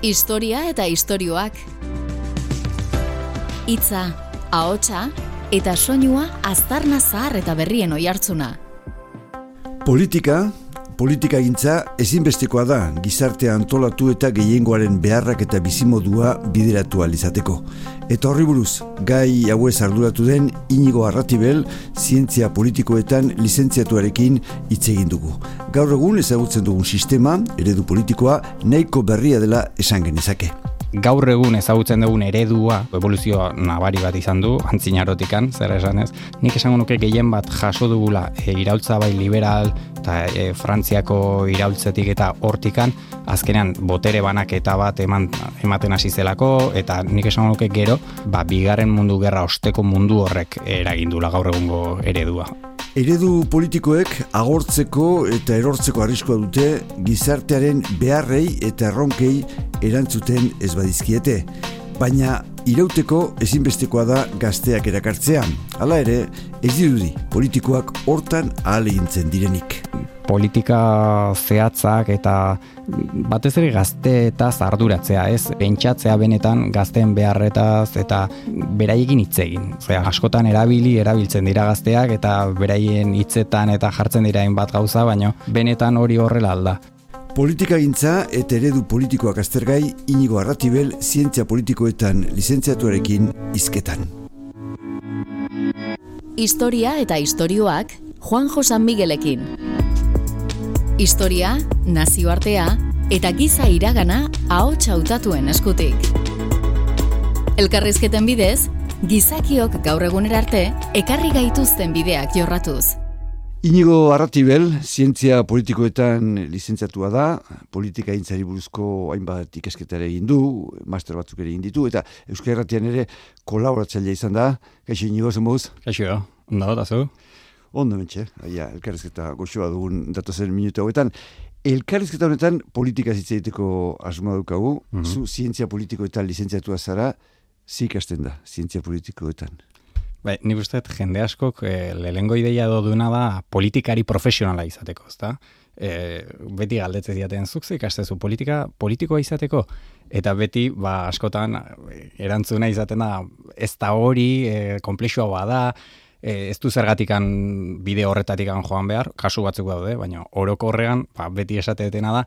Historia eta istorioak. Hitza, ahotsa eta soinua aztarna zahar eta berrien oihartzuna. Politika, politika gintza ezinbestekoa da gizartea antolatu eta gehiengoaren beharrak eta bizimodua bideratu alizateko. Eta horri buruz, gai hauez arduratu den inigo arratibel zientzia politikoetan lizentziatuarekin hitz egin dugu. Gaur egun ezagutzen dugun sistema, eredu politikoa, nahiko berria dela esan genezake gaur egun ezagutzen dugun eredua, evoluzio nabari bat izan du, antzinarotikan, zer esan ez, nik esango nuke gehien bat jaso dugula e, iraultza bai liberal eta e, frantziako iraultzetik eta hortikan, azkenean botere banak eta bat eman, ematen hasi zelako, eta nik esango nuke gero, ba, bigarren mundu gerra osteko mundu horrek eragindula gaur egungo eredua. Eredu politikoek agortzeko eta erortzeko arriskoa dute gizartearen beharrei eta erronkei erantzuten ez badizkiete. Baina irauteko ezinbestekoa da gazteak erakartzean. Hala ere, ez dirudi politikoak hortan ahal direnik politika zehatzak eta batez ere gazte eta zarduratzea, ez? Pentsatzea benetan gazteen beharretaz eta beraiekin hitz egin. Osea, askotan erabili, erabiltzen dira gazteak eta beraien hitzetan eta jartzen dira bat gauza, baino benetan hori horrela alda. Politika gintza eta eredu politikoak aztergai inigo arratibel zientzia politikoetan lizentziatuarekin izketan. Historia eta istorioak Juan Josan Miguelekin historia, nazioartea eta giza iragana ahots hautatuen eskutik. Elkarrizketen bidez, gizakiok gaur egunera arte ekarri gaituzten bideak jorratuz. Inigo Arratibel, zientzia politikoetan lizentziatua da, politika intzari buruzko hainbat ikesketare egin du, master batzuk ere egin ditu, eta Euskal Herratian ere kolaboratzailea izan da. Kaixo, Inigo, zenbuz? Kaixo, ondo, da zu? Ondo mentxe, aia, elkarrezketa goxoa dugun datozen minutu hauetan. Elkarrezketa honetan politika zitzaiteko asuma dukagu, mm zu zientzia politikoetan lizentziatua zara, zik hasten da, zientzia politikoetan. Bai, nik uste jende askok e, lehengo ideia do duena da politikari profesionala izateko, ezta? E, beti galdetze diaten zuk ikastezu politika politikoa izateko eta beti ba askotan erantzuna izaten da ez da hori e, komplexua bada e, ez du zergatikan bide horretatikan joan behar, kasu batzuk daude, baina oroko horregan, ba, beti esateetena da,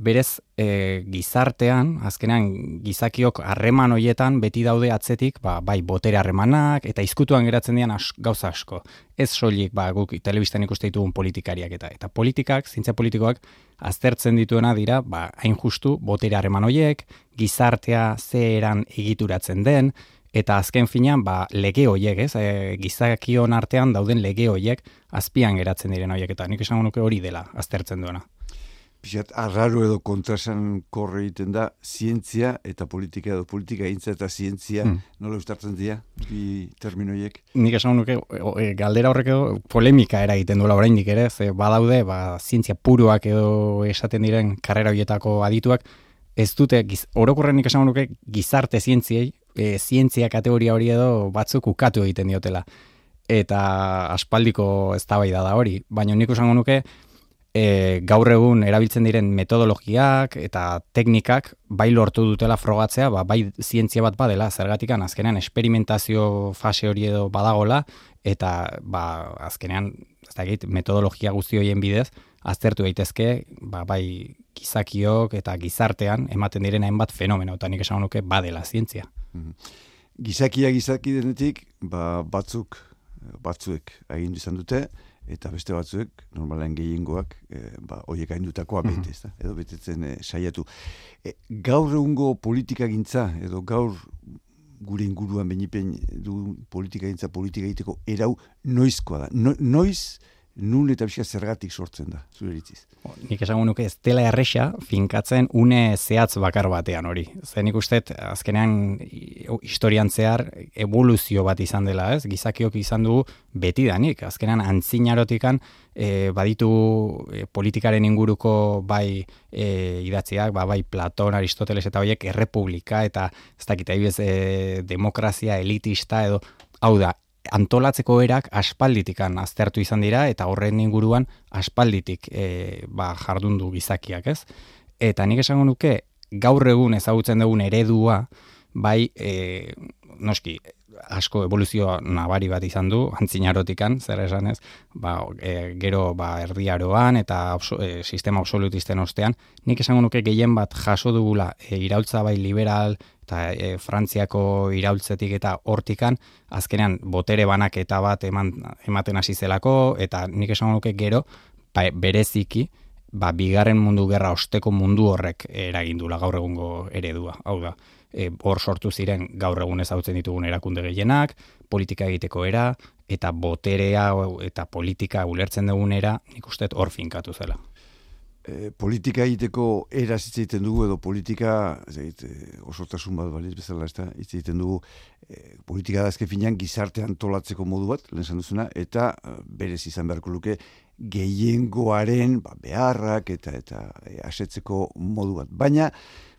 berez e, gizartean, azkenean gizakiok harreman hoietan beti daude atzetik, ba, bai botere harremanak eta izkutuan geratzen dian gauza asko. Ez soilik ba, guk telebistan ikuste ditugun politikariak eta eta politikak, zintzia politikoak, aztertzen dituena dira, ba, hain justu botere harreman hoiek, gizartea zeeran egituratzen den, eta azken finean ba, lege hoiek, ez? E, gizakion artean dauden lege hoiek azpian geratzen diren hoiek eta nik esango nuke hori dela aztertzen duena. Pixat, arraro edo kontrasan korre egiten da, zientzia eta politika edo politika intza eta zientzia, hmm. nola ustartzen dira, bi terminoiek? Nik esan nuke, e, galdera horrek edo polemika era egiten duela oraindik ere, ze badaude, ba, zientzia puruak edo esaten diren karrera hoietako adituak, ez dute, giz, orokorren nik esan nuke, gizarte zientziei, e, zientzia kategoria hori edo batzuk ukatu egiten diotela. Eta aspaldiko eztabaida da hori, baina nik esango nuke e, gaur egun erabiltzen diren metodologiak eta teknikak bai lortu dutela frogatzea, ba, bai zientzia bat badela, zergatikan azkenean esperimentazio fase hori edo badagola, eta ba, azkenean ez da metodologia guzti horien bidez, aztertu daitezke ba, bai gizakiok eta gizartean ematen diren hainbat fenomeno, eta nik esan nuke badela zientzia. Mhm. Gizakia gizaki denetik, ba, batzuk, batzuek egin izan dute, eta beste batzuek, normalen gehiengoak, e, ba, oiek haindutakoa mm -hmm. edo betetzen e, saiatu. E, gaur egungo politika gintza, edo gaur gure inguruan benipen du politika gintza, politika egiteko erau noizkoa da. No, noiz, nun eta bizka zergatik sortzen da, zure eritziz. Nik esango nuke ez dela erresa finkatzen une zehatz bakar batean hori. Zer nik uste, azkenean historian zehar evoluzio bat izan dela, ez? Gizakiok izan du beti danik. Azkenean antzinarotikan e, baditu e, politikaren inguruko bai e, idatziak, ba, bai Platon, Aristoteles eta horiek errepublika eta ez dakit, e, demokrazia elitista edo hau da, antolatzeko erak aspalditikan aztertu izan dira eta horren inguruan aspalditik e, ba, jardundu gizakiak, ez? Eta nik esango nuke gaur egun ezagutzen dugun eredua, bai, e, noski, asko evoluzio nabari bat izan du, antzinarotikan, zer esan ez, ba, e, gero ba, erdiaroan eta e, sistema absolutisten ostean, nik esango nuke gehien bat jaso dugula e, iraultza bai liberal eta e, Frantziako iraultzetik eta hortikan, azkenean botere banak eta bat eman, ematen hasi zelako, eta nik esango nuke gero, ba, bereziki, ba, bigarren mundu gerra osteko mundu horrek eragindula gaur egungo eredua, hau da e, hor sortu ziren gaur egun ezautzen ditugun erakunde gehienak, politika egiteko era, eta boterea eta politika ulertzen dugunera, nik uste hor finkatu zela. E, politika egiteko era egiten dugu edo politika zait, e, osotasun bat baliz bezala ez da, egiten dugu e, politika da finean gizartean tolatzeko modu bat, lehen duzuna, eta e, berez izan beharko luke gehiengoaren ba, beharrak eta eta e, asetzeko modu bat. Baina,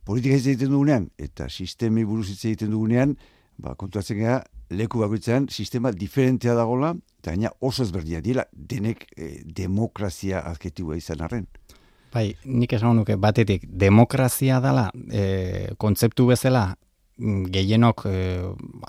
politika hitz egiten dugunean, eta sistemi buruz hitz egiten dugunean, ba, kontuatzen gara, leku bakoitzean, sistema diferentea dagola, eta gaina oso ezberdia dira, denek eh, demokrazia adketibua izan arren. Bai, nik esan nuke batetik, demokrazia dela, e, kontzeptu bezala, mm, gehienok e,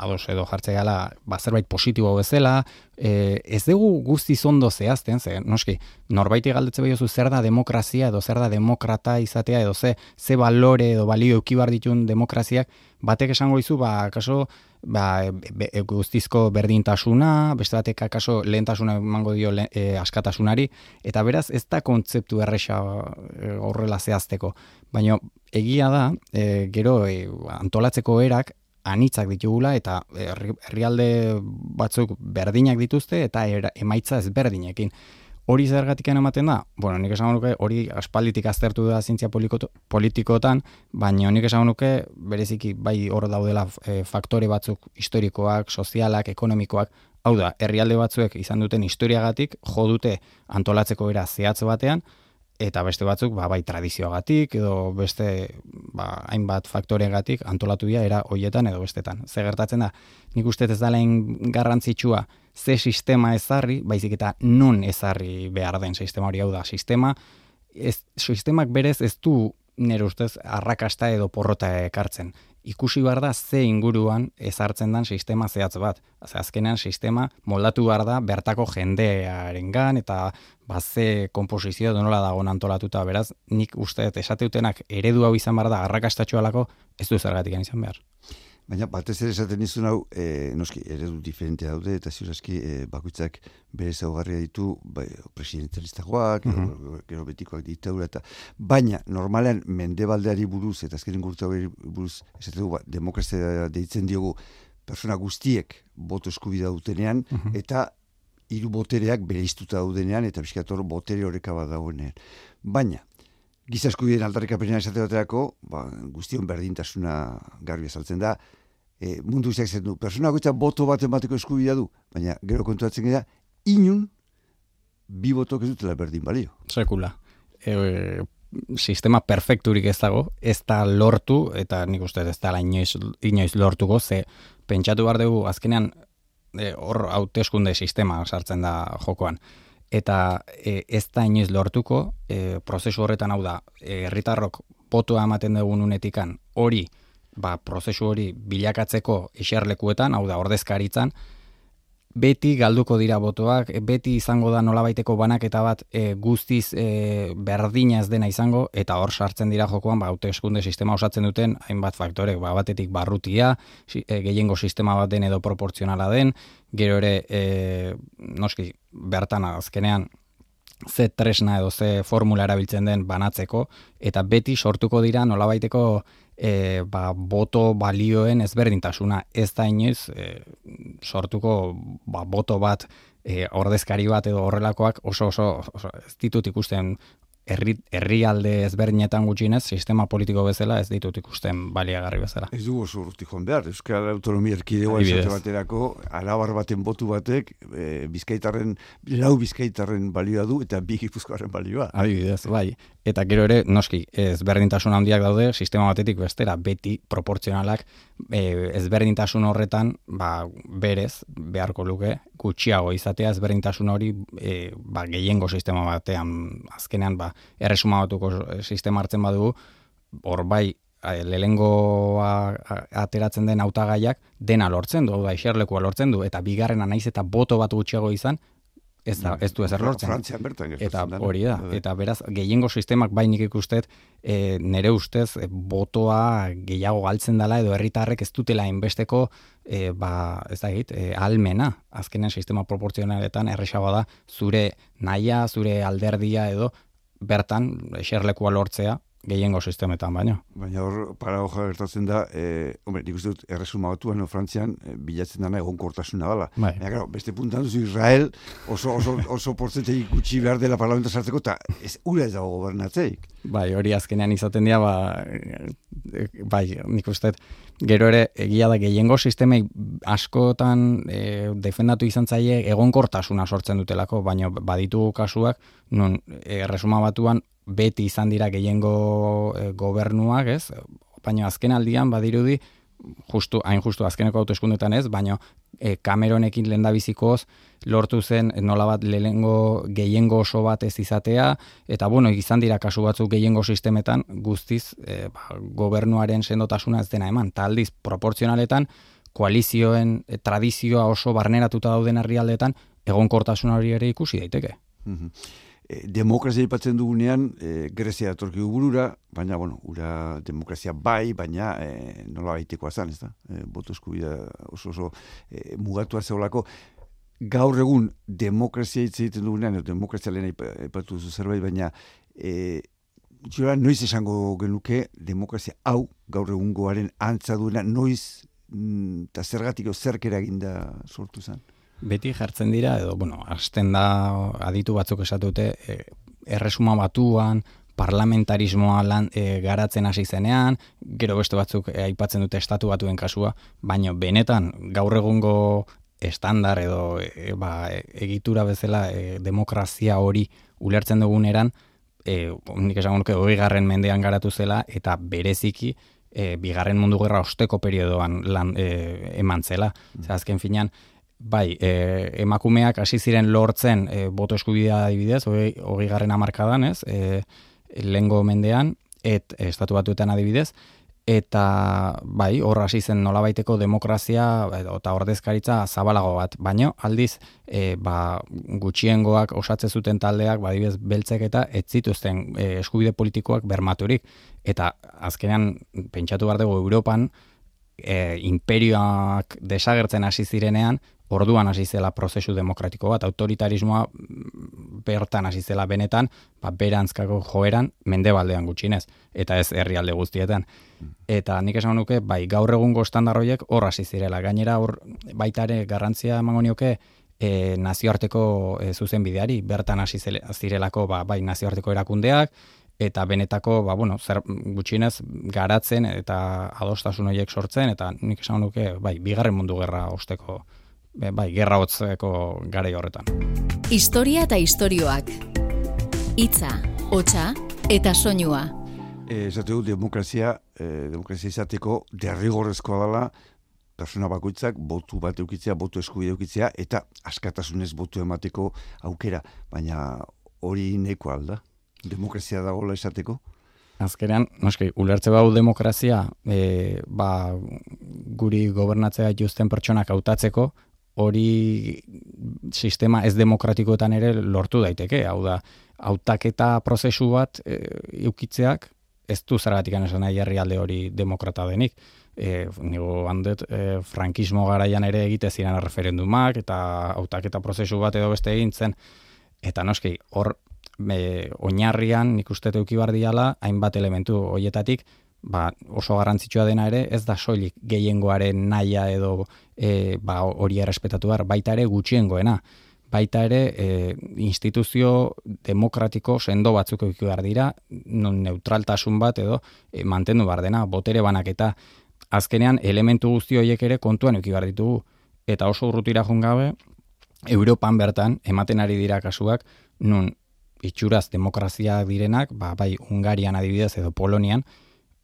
ados edo jartze gala ba, zerbait positibo bezala, e, ez dugu guzti zondo zehazten, ze, noski, norbaiti galdetze behiozu zer da demokrazia edo zer da demokrata izatea edo ze, ze balore edo balio eukibar ditun demokraziak, batek esango izu, ba, kaso, ba, be, guztizko berdintasuna, beste batek akaso lehentasuna emango dio e, askatasunari, eta beraz ez da kontzeptu erresa e, horrela zehazteko. Baina egia da, e, gero e, antolatzeko erak anitzak ditugula eta herrialde batzuk berdinak dituzte eta emaitza ez berdinekin. Hori zergatik ematen da? Bueno, nik esan nuke hori aspalditik aztertu da zientzia politikotan, baina nik esan nuke bereziki bai hor daudela e, faktore batzuk historikoak, sozialak, ekonomikoak, hau da, herrialde batzuek izan duten historiagatik jo dute antolatzeko era zehatz batean, eta beste batzuk ba, bai tradizioagatik edo beste ba, hainbat faktoregatik antolatu dira era hoietan edo bestetan. Ze gertatzen da, nik uste ez da lehen garrantzitsua ze sistema ezarri, baizik eta non ezarri behar den sistema hori hau da. Sistema, ez, sistemak berez ez du nire ustez arrakasta edo porrota ekartzen ikusi behar da ze inguruan ezartzen dan sistema zehatz bat. Ze azkenean sistema moldatu behar da bertako jendearengan eta ba ze komposizio nola dago antolatuta beraz nik uste esateutenak eredu hau izan behar da arrakastatxoalako ez du zergatik izan behar. Baina batez ere esaten nizun hau, e, noski, eredu diferentea daude, eta ziurazki e, bakoitzak bere zaugarria ditu, bai, presidenzialistagoak, mm -hmm. gero betikoak ditaura, eta baina, normalean, mendebaldeari buruz, eta azkenin gurtu buruz, esaten dugu, ba, demokrazia deitzen diogu, persona guztiek boto eskubida dutenean, mhm. eta hiru botereak bere iztuta daudenean, eta biskator botere horreka bat dagoenean. Baina, giza eskubideen aldarrikapena esate baterako, ba, guztion berdintasuna garbi azaltzen da, e, mundu izak zen du, persona boto bat emateko eskubidea du, baina gero kontuatzen gara, inun, bi botok ez dutela berdin balio. Sekula. E, sistema perfekturik ez dago, ez da lortu, eta nik uste ez da inoiz, inoiz lortuko, ze pentsatu behar dugu, azkenean, e, hor hauteskunde sistema sartzen da jokoan eta e, ez da inoiz lortuko, e, prozesu horretan hau da, e, herritarrok potua ematen dugun unetikan hori, ba, prozesu hori bilakatzeko eserlekuetan, hau da, ordezkaritzan, beti galduko dira botoak, beti izango da nolabaiteko banaketa bat e, guztiz e, berdina ez dena izango, eta hor sartzen dira jokoan, ba, eskunde sistema osatzen duten, hainbat faktorek, ba, batetik barrutia, e, gehiengo sistema bat den edo proportzionala den, gero ere, e, noski, bertan azkenean, ze tresna edo ze formula erabiltzen den banatzeko, eta beti sortuko dira nolabaiteko e, ba, boto balioen ezberdintasuna. Ez da inoiz e, sortuko ba, boto bat e, ordezkari bat edo horrelakoak oso oso, oso ez ditut ikusten herri herrialde ezberdinetan gutxienez sistema politiko bezala ez ditut ikusten baliagarri bezala. Ez dugu oso urti joan behar, Euskal Autonomia Erkidegoa esate baterako, alabar baten botu batek, e, bizkaitarren, lau bizkaitarren balioa du, eta bi gipuzkoaren balioa. Adibidez, bai. Eta gero ere, noski, ezberdintasun handiak daude, sistema batetik bestera, beti proportzionalak, e, ezberdintasun horretan, ba, berez, beharko luke, gutxiago izatea ezberdintasun hori, e, ba, gehiengo sistema batean, azkenean, ba, erresuma batuko sistema hartzen badugu, hor bai lehengoa ateratzen den hautagaiak dena lortzen du, da, iserlekua lortzen du, eta bigarrena naiz eta boto bat gutxiago izan, ez, da, ez du ezer lortzen. Frantzian bertan Eta hori da, eta beraz, gehiengo sistemak bainik ikustet, e, nere ustez, e, botoa gehiago galtzen dela, edo herritarrek ez dutela inbesteko, e, ba, ez da egit, e, almena, azkenen sistema proporzionaletan erresagoa da, zure naia, zure alderdia edo, bertan, eserlekua lortzea, gehiengo sistemetan baino. Baina hor, para hoja gertatzen da, e, hombre, nik uste dut, erresuma batuan, no, Frantzian, e, bilatzen dana egon kortasuna dala. Bai. Baina, claro, beste puntan duzu Israel, oso, oso, oso portzentei gutxi behar dela parlamento sartzeko, eta ez, ura ez dago gobernatzeik. Bai, hori azkenean izaten dira, ba, e, bai, nik uste gero ere, egia da gehiengo sistemei askotan e, defendatu izan zaie egonkortasuna sortzen dutelako, baina baditu kasuak, nun, erresuma batuan, beti izan dira gehiengo e, gobernuak, ez? Baina azken aldian badirudi justu hain justu azkeneko autoeskundetan ez, baina e, Cameronekin lendabizikoz lortu zen nola bat lehengo gehiengo oso bat ez izatea, eta bueno, izan dira kasu batzuk gehiengo sistemetan guztiz e, ba, gobernuaren sendotasuna ez dena eman, eta aldiz proportzionaletan koalizioen e, tradizioa oso barneratuta dauden herrialdetan egonkortasuna hori ere ikusi daiteke. Mm e, demokrazia ipatzen dugunean, e, Grezia atorki burura, baina, bueno, ura demokrazia bai, baina e, nola baitekoa zan, ez da? E, boto eskubida oso oso e, mugatua zeolako. Gaur egun demokrazia hitz egiten dugunean, demokrazia lehen ipatu duzu zerbait, baina e, Jura, noiz esango genuke demokrazia hau gaur egungoaren antza duena noiz mm, eta zergatik zerkera eginda sortu zen? Beti jartzen dira, edo, bueno, hasten da aditu batzuk esatute, e, erresuma batuan, parlamentarismoa lan, e, garatzen hasi zenean, gero beste batzuk e, aipatzen dute estatu batuen kasua, baino benetan gaur egungo estandar edo e, ba, egitura bezala e, demokrazia hori ulertzen duguneran, e, nik esan nuke garren mendean garatu zela, eta bereziki e, bigarren mundu gerra osteko periodoan lan, e, eman zela. Mm. azken finean, bai, e, emakumeak hasi ziren lortzen e, boto eskubidea adibidez, hori garren amarkadan, ez, e, lengo mendean, et estatu batuetan adibidez, eta bai, hor hasi zen nolabaiteko demokrazia eta ordezkaritza zabalago bat, baino aldiz e, ba, gutxiengoak osatze zuten taldeak, badibez beltzek eta ez zituzten e, eskubide politikoak bermaturik, eta azkenean pentsatu behar dugu Europan, e, imperioak desagertzen hasi zirenean, orduan hasi zela prozesu demokratiko bat, autoritarismoa bertan hasi zela benetan, ba, berantzkako joeran mendebaldean gutxinez, eta ez herrialde guztietan. Eta nik esan nuke, bai, gaur egungo standarroiek hor hasi zirela. Gainera, hor baitare garrantzia emango nioke, e, nazioarteko e, zuzen bideari, bertan hasi zirelako, ba, bai, nazioarteko erakundeak, eta benetako, ba, bueno, zer gutxinez garatzen eta adostasun horiek sortzen, eta nik esan nuke, bai, bigarren mundu gerra osteko bai, gerra hotzeko gare horretan. Historia eta istorioak. Itza, hotsa eta soinua. Eh, esate demokrazia, eh, demokrazia izateko derrigorrezkoa dela persona bakoitzak botu bat eukitzea, botu eskubide eukitzea eta askatasunez botu emateko aukera, baina hori neko alda. Demokrazia dagoela esateko? Azkenean, noski, ulertze bau demokrazia, e, ba, guri gobernatzea justen pertsonak hautatzeko, hori sistema ez demokratikoetan ere lortu daiteke, hau da, hautaketa prozesu bat e, eukitzeak, ez du zergatik esan nahi herrialde hori demokrata denik. E, nigo handet, e, frankismo garaian ere egite ziren referendumak, eta hautaketa prozesu bat edo beste egin zen, eta noski, hor, me, oinarrian, nik uste teuki bardiala, hainbat elementu hoietatik, ba, oso garrantzitsua dena ere, ez da soilik gehiengoaren naia edo e, ba, hori errespetatu behar, baita ere gutxiengoena. Baita ere e, instituzio demokratiko sendo batzuk eukiko behar dira, non neutraltasun bat edo e, mantendu behar dena, botere banak eta azkenean elementu guzti horiek ere kontuan eukiko behar ditugu. Eta oso urrutira gabe, Europan bertan, ematen ari dira kasuak, nun itxuraz demokrazia direnak, ba, bai Ungarian adibidez edo Polonian,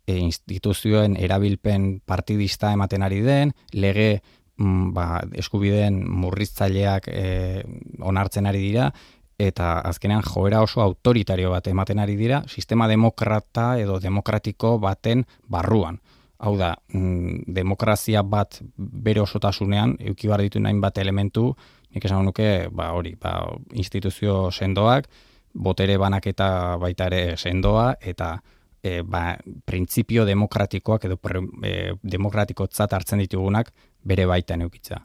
e, instituzioen erabilpen partidista ematen ari den, lege ba, eskubideen murriztzaileak e, onartzen ari dira, eta azkenean joera oso autoritario bat ematen ari dira sistema demokrata edo demokratiko baten barruan. Hau da, mm, demokrazia bat bere osotasunean, euki bar ditu nahin bat elementu, nik esan nuke, ba, hori, ba, instituzio sendoak, botere banaketa baita ere sendoa, eta e, ba, printzipio demokratikoak edo e, demokratikotzat hartzen ditugunak bere baitan eukitza.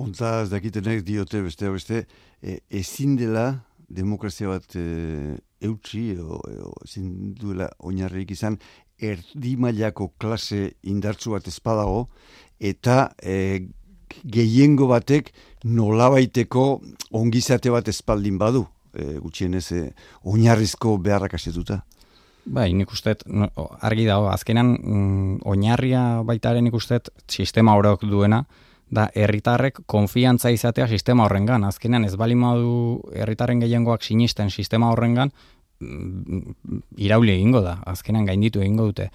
Ontza, ez dakitenek diote beste beste, e, ezin dela demokrazia bat e, eutxi edo, edo ezin duela oinarrik izan erdi mailako klase indartsu bat espadago eta e, gehiengo batek nolabaiteko ongizate bat espaldin badu e, gutxienez e, oinarrizko beharrak asetuta. Bai, nik uste, argi dago, azkenan mm, oinarria baitaren nik uste sistema horok duena, da herritarrek konfiantza izatea sistema horrengan. Azkenean ez bali modu herritarren gehiengoak sinisten sistema horrengan mm, irauli egingo da. Azkenean gainditu egingo dute.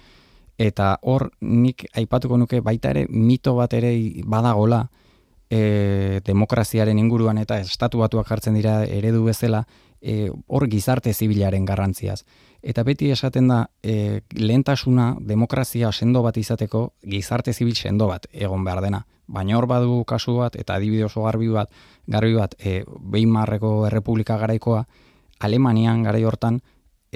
Eta hor nik aipatuko nuke baita ere mito bat ere badagola e, demokraziaren inguruan eta estatu batuak jartzen dira eredu bezala e, hor gizarte zibilaren garrantziaz. Eta beti esaten da, e, lehentasuna demokrazia sendo bat izateko gizarte zibil sendo bat egon behar dena. Baina hor badu kasu bat, eta adibide oso garbi bat, garbi bat, e, behin marreko errepublika garaikoa, Alemanian garai hortan,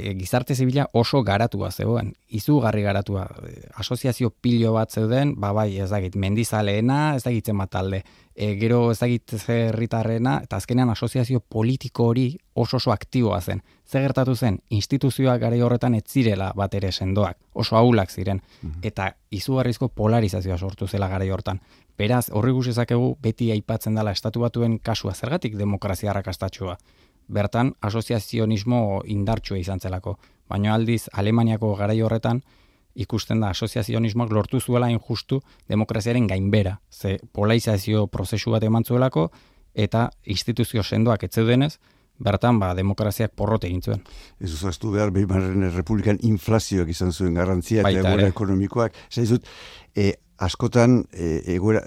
e, gizarte zibila oso garatua zegoen, izugarri garatua, e, asoziazio pilo bat zeuden, ba bai, ez dakit, mendizaleena, ez dakitzen bat talde, e, gero ez dakit zerritarrena, eta azkenean asoziazio politiko hori oso oso aktiboa zen. Ze gertatu zen, instituzioak garai horretan ez zirela bat ere sendoak, oso aulak ziren, mhm. eta izugarrizko polarizazioa sortu zela garai hortan. Beraz, horri ezakegu beti aipatzen dela estatu batuen kasua zergatik demokrazia rakastatxua. Bertan, asoziazionismo indartsua izan zelako. Baina aldiz, Alemaniako garai horretan, ikusten da asoziazionismoak lortu zuela injustu demokraziaren gainbera. Ze polarizazio prozesu bat eman zuelako, eta instituzio sendoak etzeudenez, bertan ba, demokraziak porrote egin zuen. Ez uzaztu behar, behimarren republikan inflazioak izan zuen garrantzia, eta egoera ekonomikoak. Zaizut, e, askotan e, egoera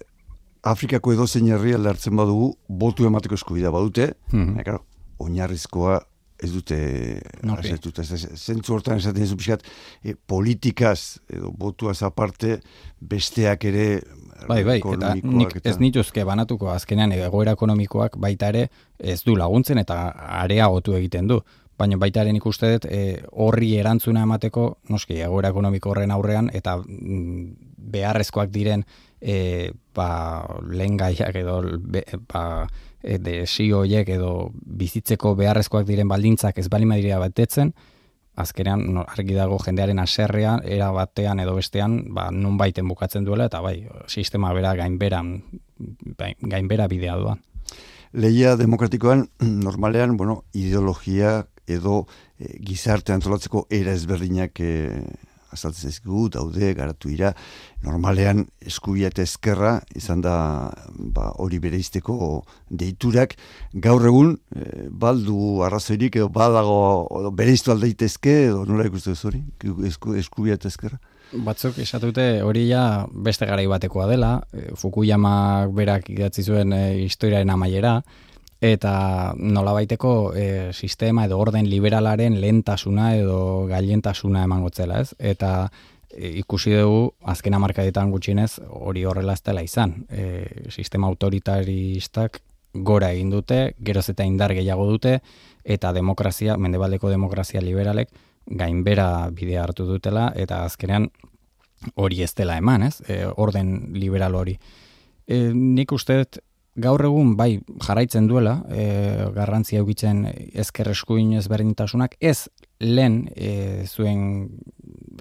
Afrikako edo zein herri aldartzen badugu botu emateko eskubidea badute, mm -hmm. Oinarrizkoa ez dute asetuta. Zentzu hortan esaten zu pixkat, e, politikaz edo botuaz aparte besteak ere Bai, bai, eta nik ez nituzke banatuko azkenean egoera ekonomikoak baita ere ez du laguntzen eta areagotu egiten du baina baita ere nik uste dut e, horri erantzuna emateko, noski, egoera ekonomiko horren aurrean, eta mm, beharrezkoak diren e, ba, lehen gaiak edo be, ba, e, edo bizitzeko beharrezkoak diren baldintzak ez balima dira batetzen, azkenean no, argi dago jendearen aserrean, era batean edo bestean, ba, nun baiten bukatzen duela, eta bai, sistema bera gainberan, bai, gainbera bidea duan. Leia demokratikoan, normalean, bueno, ideologia edo e, gizarte antolatzeko era ezberdinak e, azaltzen ezkigu, daude, garatu ira, normalean eskubia eta eskerra izan da ba, hori bere izteko deiturak. Gaur egun e, baldu arrazoirik edo badago bere iztu aldeitezke edo nola ikustu hori, esku, eskubia eta eskerra? Batzuk esatute hori ja beste garai batekoa dela, Fukuyama berak idatzi zuen e, historiaren amaiera, eta nolabaiteko e, sistema edo orden liberalaren lentasuna edo gailentasuna emango zela, ez? Eta e, ikusi dugu azken hamarkadetan gutxienez hori horrela ez dela izan. E, sistema autoritaristak gora egin dute, geroz eta indar gehiago dute eta demokrazia, mendebaldeko demokrazia liberalek gainbera bidea hartu dutela eta azkenean hori ez dela eman, ez? E, orden liberal hori. E, nik uste gaur egun bai jarraitzen duela e, garrantzia eukitzen ezker eskuin ezberdintasunak ez lehen e, zuen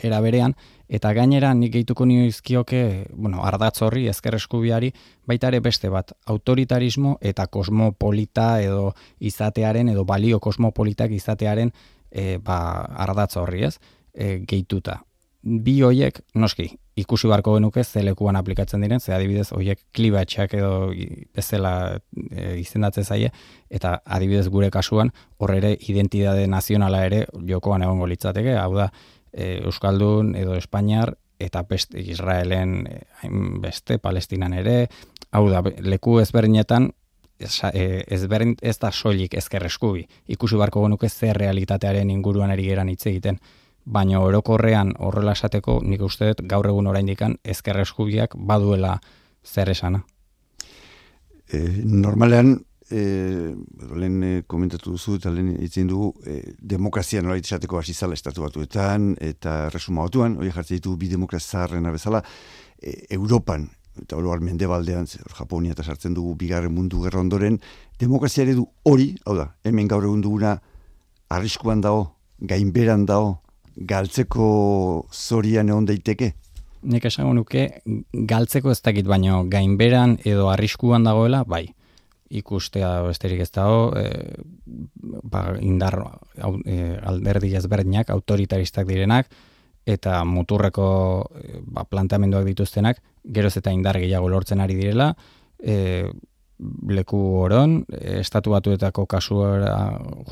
era berean eta gainera nik gehituko nioizkioke bueno, ardatz horri ezker eskubiari baita ere beste bat autoritarismo eta kosmopolita edo izatearen edo balio kosmopolitak izatearen e, ba, ardatz horri ez? E, gehituta. Bi hoiek noski ikusi barko genuke zelekuan aplikatzen diren, ze adibidez hoiek klibatxak edo bezala e, izendatzen zaie eta adibidez gure kasuan hor ere identitate nazionala ere jokoan egongo litzateke, hau da e, euskaldun edo espainiar eta beste Israelen beste Palestinan ere, hau da leku ezberdinetan e, ez, ez da soilik ezker eskubi. Ikusi barko genuke zer realitatearen inguruan ari geran hitz egiten. Baina orokorrean horrela esateko nik uste dut gaur egun oraindikan ezker eskubiak baduela zer esana. E, normalean, e, lehen e, komentatu duzu eta lehen itzen dugu e, demokrazia nola izateko hasi zala estatu batuetan eta resuma batuan, hori jartzen ditu bi demokrazarren bezala, e, Europan eta oro mende baldean, Japonia eta sartzen dugu bigarren mundu gerra ondoren, demokrazia du hori, hau da, hemen gaur egun duguna arriskuan dago, gainberan dago, galtzeko zorian egon daiteke? Nik esango nuke, galtzeko ez dakit baino, gainberan edo arriskuan dagoela, bai ikustea besterik ez dago, e, ba, indar e, alderdi ezberdinak, autoritaristak direnak, eta muturreko e, ba, planteamenduak dituztenak, geroz eta indar gehiago lortzen ari direla, e, leku oron, estatu batuetako kasua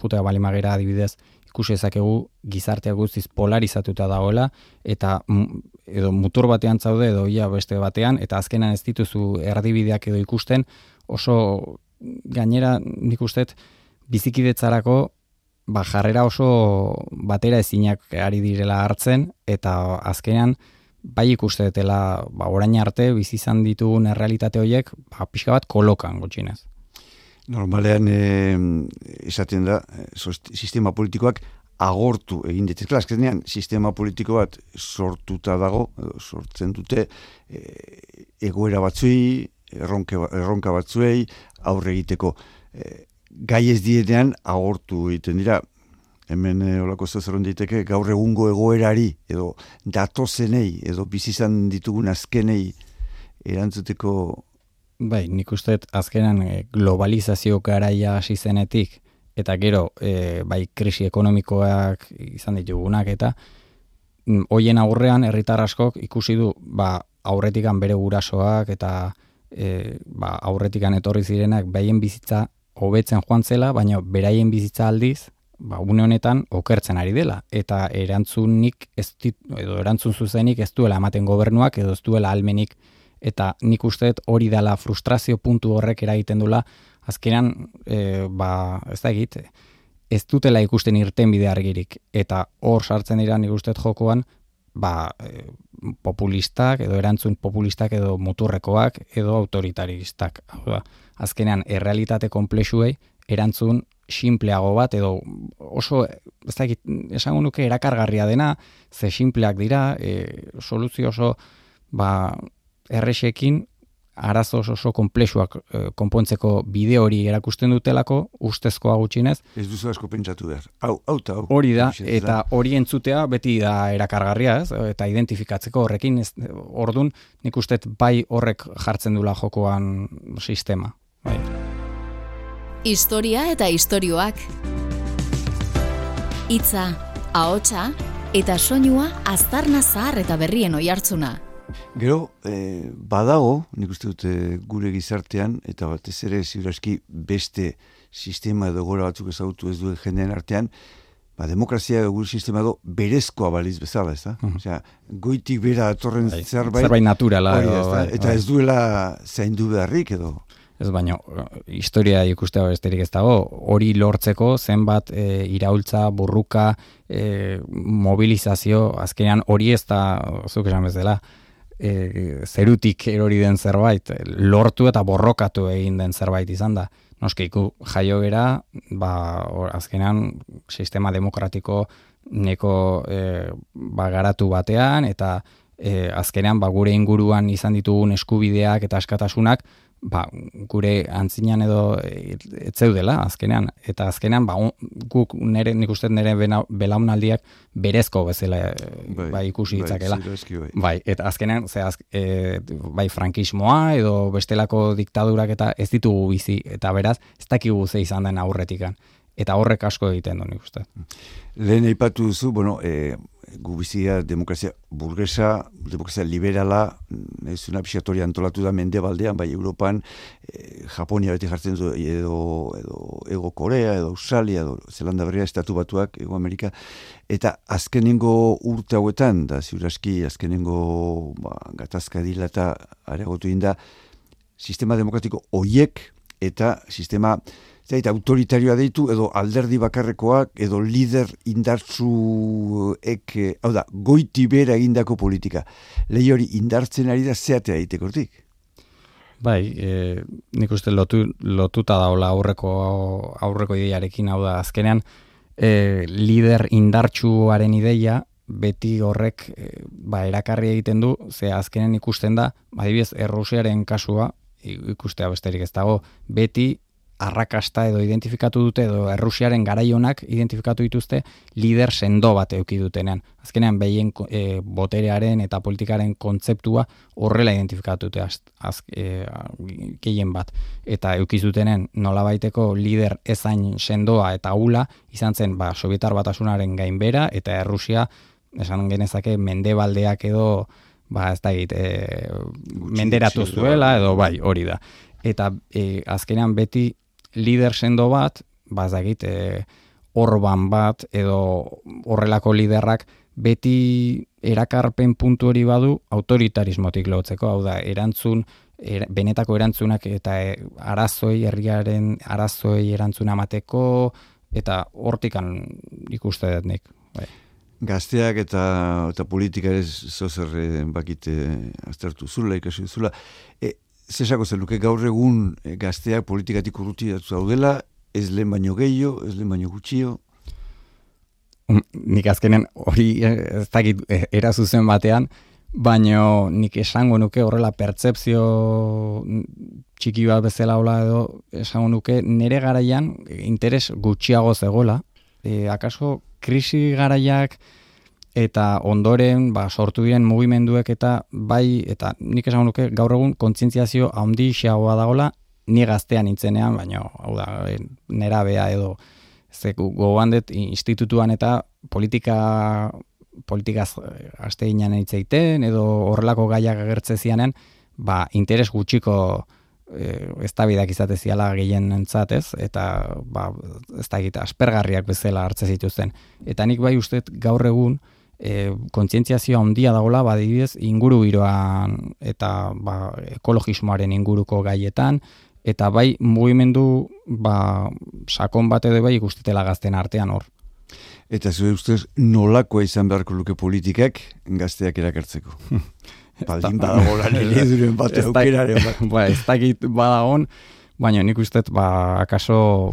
jutea balimagera adibidez, ikusi ezakegu gizartea guztiz polarizatuta dagoela, eta edo mutur batean zaude edo ia beste batean, eta azkenan ez dituzu erdibideak edo ikusten, oso gainera nik usteet bizikidetzarako ba, jarrera oso batera ezinak ari direla hartzen, eta azkenean bai ikustetela ba, orain arte bizi izan ditugun errealitate horiek ba, pixka bat kolokan gutxinez. Normalean eh, esaten da sistema politikoak agortu egin dituzte. Azkenean sistema politiko bat sortuta dago, sortzen dute eh, egoera batzuei, erronka, erronka batzuei aurre egiteko. Eh, gai ez dienean agortu egiten dira, hemen e, olako zezeron diteke gaur egungo egoerari edo datozenei edo bizizan ditugun azkenei erantzuteko Bai, nik uste azkenan e, globalizazio garaia hasi zenetik eta gero e, bai krisi ekonomikoak izan ditugunak eta mm, hoien aurrean herritar askok ikusi du ba aurretikan bere gurasoak eta e, ba, aurretikan etorri zirenak behaien bizitza hobetzen joan zela, baina beraien bizitza aldiz ba, une honetan okertzen ari dela. Eta erantzunik ez dit, edo erantzun zuzenik ez duela ematen gobernuak edo ez duela almenik. Eta nik uste hori dela frustrazio puntu horrek eragiten dula, azkenan, e, ba, ez da egit, ez dutela ikusten irten bide argirik. Eta hor sartzen dira nik uste jokoan, ba, e, populistak edo erantzun populistak edo muturrekoak edo autoritaristak. Da, azkenean errealitate konplexuei erantzun simpleago bat edo oso ez da esango nuke erakargarria dena ze simpleak dira e, soluzio oso ba erresekin arazo oso konplexuak e, konpontzeko bide hori erakusten dutelako ustezkoa gutxinez ez duzu asko pentsatu behar. Hau hau. Ta hori da eta hori entzutea beti da erakargarria ez? Eta identifikatzeko horrekin ez, ordun nik ustet bai horrek jartzen dula jokoan sistema. Bai. Historia eta istorioak. Hitza, ahotsa eta soinua aztarna zahar eta berrien oihartzuna. Gero, eh, badago, nik uste dute gure gizartean, eta batez ere ziuraski beste sistema edo gora batzuk ezagutu ez duen jendean artean, ba, demokrazia gure sistema edo berezkoa baliz bezala, ez da? Uh Osea, goitik bera atorren bai, zerbait... Zerbait naturala. bai, eta ez duela zaindu beharrik edo? Ez baino historia ikustea besterik ez dago. Hori lortzeko zenbat e, iraultza burruka e, mobilizazio azkenean hori ez da zuk esan bezala e, zerutik erori den zerbait lortu eta borrokatu egin den zerbait izan da. Noski iku jaio bera ba azkenean sistema demokratiko neko e, ba, garatu batean eta e, azkenean ba, gure inguruan izan ditugun eskubideak eta askatasunak ba, gure antzinean edo etzeudela azkenean eta azkenean ba, guk nere nik uste nere belaunaldiak berezko bezala bai, bai ikusi bai, ditzakela bai. bai. eta azkenean ze e, bai frankismoa edo bestelako diktadurak eta ez ditugu bizi eta beraz ez dakigu ze izan den aurretikan eta horrek asko egiten du nik uste lehen aipatu duzu bueno e, gu bizia demokrazia burgesa, demokrazia liberala, ez una pixatoria antolatu da mendebaldean, bai Europan, e, Japonia beti jartzen du, edo, edo Ego Korea, edo Australia, edo Zelanda Berria, Estatu Batuak, Ego Amerika, eta azkenengo urte hauetan, da ziuraski azkenengo ba, gatazka dila eta aregotu inda, sistema demokratiko hoiek eta sistema zait, autoritarioa deitu, edo alderdi bakarrekoak, edo lider indartzuek, hau da, goiti bera egindako politika. Lehi hori indartzen ari da zeatea egitekortik. Bai, e, nik uste lotu, lotuta daula aurreko, aurreko ideiarekin, hau da, azkenean, e, lider indartsuaren ideia, beti horrek e, ba, erakarri egiten du, ze azkenen ikusten da, adibidez, errusiaren kasua, ikustea besterik ez dago, beti arrakasta edo identifikatu dute edo Errusiaren garaionak identifikatu dituzte lider sendo bat eduki dutenean. Azkenean behien e, boterearen eta politikaren kontzeptua horrela identifikatu dute az, az, e, bat. Eta eduki zutenen nola baiteko lider ezain sendoa eta ula izan zen ba, sovietar batasunaren gainbera eta Errusia esan genezake mendebaldeak edo ba ez da egit, e, menderatu zuela edo bai hori da. Eta e, azkenean beti lider sendo bat, bazagit, e, orban bat, edo horrelako liderrak, beti erakarpen puntu hori badu autoritarismotik lotzeko, hau da, erantzun, benetako erantzunak eta e, arazoi, herriaren arazoi erantzuna amateko, eta hortikan ikuste dut nik. Bai. Gazteak eta, eta politika ez zozer bakite aztertu zula, ikasi zula. E, zesako zenuke gaur egun eh, gazteak politikatik urruti datu daudela, ez lehen baino gehiago, ez lehen baino gutxio? Um, nik azkenen hori eh, ez dakit eh, erazuzen batean, baino nik esango nuke horrela pertsepzio txiki bat bezala hola edo esango nuke nere garaian interes gutxiago zegola. E, akaso krisi garaiak, eta ondoren ba, sortu diren mugimenduek eta bai, eta nik esan nuke gaur egun kontzientziazio handi xeagoa dagola, ni gaztean intzenean, baina hau da, nera bea edo ze gogoan institutuan eta politika politikaz aste ginen itzeiten edo horrelako gaiak agertze zianen, ba, interes gutxiko e, ez da bidak izate ziala gehien entzat, ez? Eta, ba, ez da egita, aspergarriak bezala hartze zituzten. Eta nik bai uste gaur egun, e, kontzientziazioa handia dagola badibidez inguru giroan eta ba, ekologismoaren inguruko gaietan eta bai mugimendu ba, sakon bat edo bai ikustetela gazten artean hor. Eta zure ustez nolakoa izan beharko luke politikak gazteak erakartzeko? Baldin badago lan duren bat eukeraren bat. Ba, ez dakit badagon, baina nik uste ba, akaso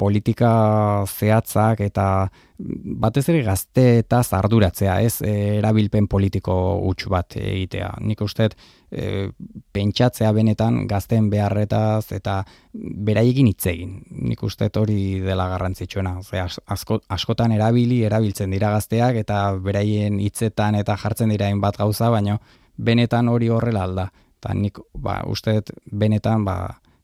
politika zehatzak eta batez ere gazte eta zarduratzea, ez e, erabilpen politiko huts bat egitea. Nik uste e, pentsatzea benetan gazten beharretaz eta beraiekin hitz egin. Nik uste hori dela garrantzitsuena. Ze asko, askotan erabili, erabiltzen dira gazteak eta beraien hitzetan eta jartzen dira bat gauza, baina benetan hori horrela alda. Eta nik ba, uste benetan ba,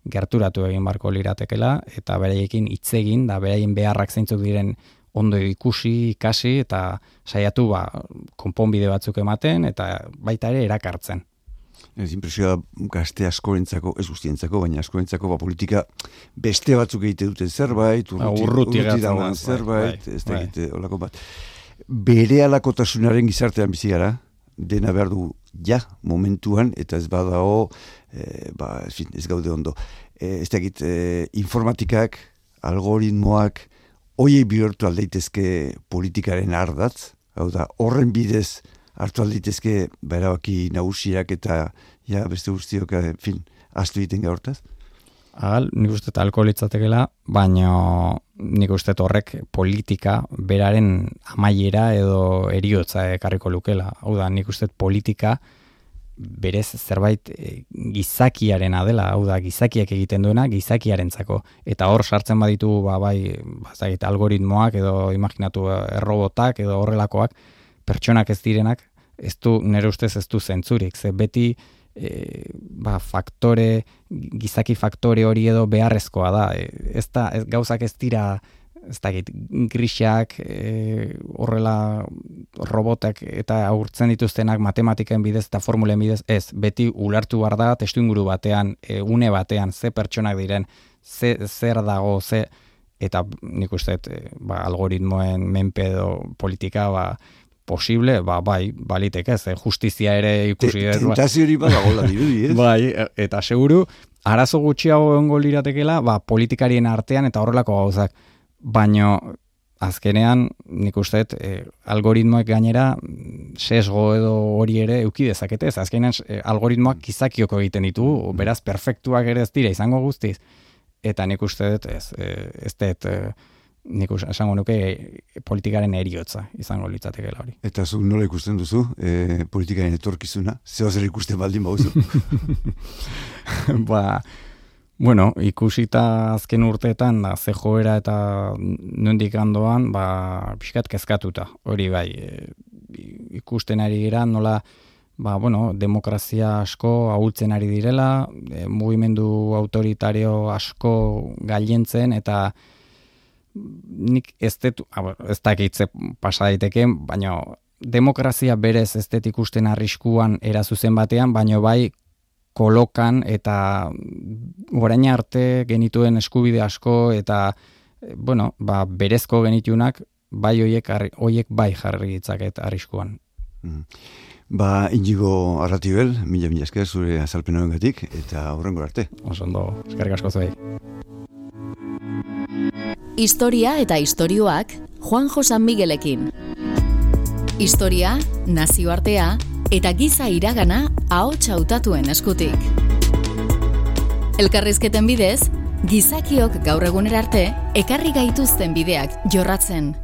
gerturatu egin barko liratekela eta beraiekin hitz egin da beraien beharrak zeintzuk diren ondo ikusi, ikasi eta saiatu ba, konponbide batzuk ematen eta baita ere erakartzen. Ez impresioa gazte askorentzako, ez guztientzako, baina askorentzako ba, politika beste batzuk egite dute zerbait, ba, urruti, urruti dagoen bai, zerbait, bai, ez da bai. egite olako bat. Bere alakotasunaren gizartean bizi gara, dena behar du ja momentuan, eta ez badago, e, ba, ez gaude ondo. E, ez da egit, e, informatikak, algoritmoak, hoiei bihurtu aldeitezke politikaren ardatz, hau da, horren bidez hartu aldeitezke berabaki nagusiak eta ja, beste guztiok, en fin, astu egiten gaurtaz? Agal, nik uste talko litzatekela, baina nik uste horrek politika beraren amaiera edo eriotza ekarriko lukela. Hau da, nik uste politika, berez zerbait e, gizakiaren adela, hau da gizakiak egiten duena gizakiarentzako. Eta hor sartzen baditu ba bai bazait algoritmoak edo imaginatu eh, errobotak edo horrelakoak pertsonak ez direnak ez du nere ustez ez du zentzurik. Ze beti e, ba, faktore gizaki faktore hori edo beharrezkoa da. E, ez da ez, gauzak ez dira ez dakit, grisak, e, horrela robotak eta aurtzen dituztenak matematiken bidez eta formulen bidez, ez, beti ulertu behar da testu inguru batean, e, une batean, ze pertsonak diren, ze, zer dago, ze, eta nik uste, e, ba, algoritmoen menpe edo politika, ba, posible, ba, bai, balitek ez, justizia ere ikusi. Te, tentazio hori badagola dirudi, ez? bai, eta seguru, arazo gutxiago egongo liratekela, ba, politikarien artean eta horrelako gauzak. Baino, azkenean, nik uste, e, algoritmoek gainera, sesgo edo hori ere euki dezakete, ez azkenean e, algoritmoak kizakioko egiten ditu, beraz, perfektuak ere ez dira izango guztiz, eta nik uste dut, ez, e, ez dut, e, nik esango nuke politikaren eriotza izango litzateke hori. Eta zu nola ikusten duzu e, politikaren etorkizuna? Zeo zer ikusten baldin bauzu? ba, bueno, ikusita azken urteetan, da, ze joera eta nondik handoan, ba, pixkat kezkatuta. Hori bai, e, ikusten ari gira, nola, ba, bueno, demokrazia asko ahultzen ari direla, e, mugimendu autoritario asko gailentzen, eta nik ez dut, ez dakitze pasa daiteke, baina demokrazia berez ez dut ikusten arriskuan erazuzen batean, baina bai kolokan eta orain arte genituen eskubide asko eta bueno, ba, berezko genitunak bai hoiek hoiek bai jarri ditzaket arriskuan. Mm. Ba, indigo arratibel, mila mila esker zure azalpen gatik, eta horrengo arte. Oso ondo, eskerrik asko zuei. Historia eta istorioak Juan Josan Miguelekin. Historia, nazioartea eta giza iragana ahots hautatuen eskutik. Elkarrizketen bidez, gizakiok gaur egunera arte ekarri gaituzten bideak jorratzen.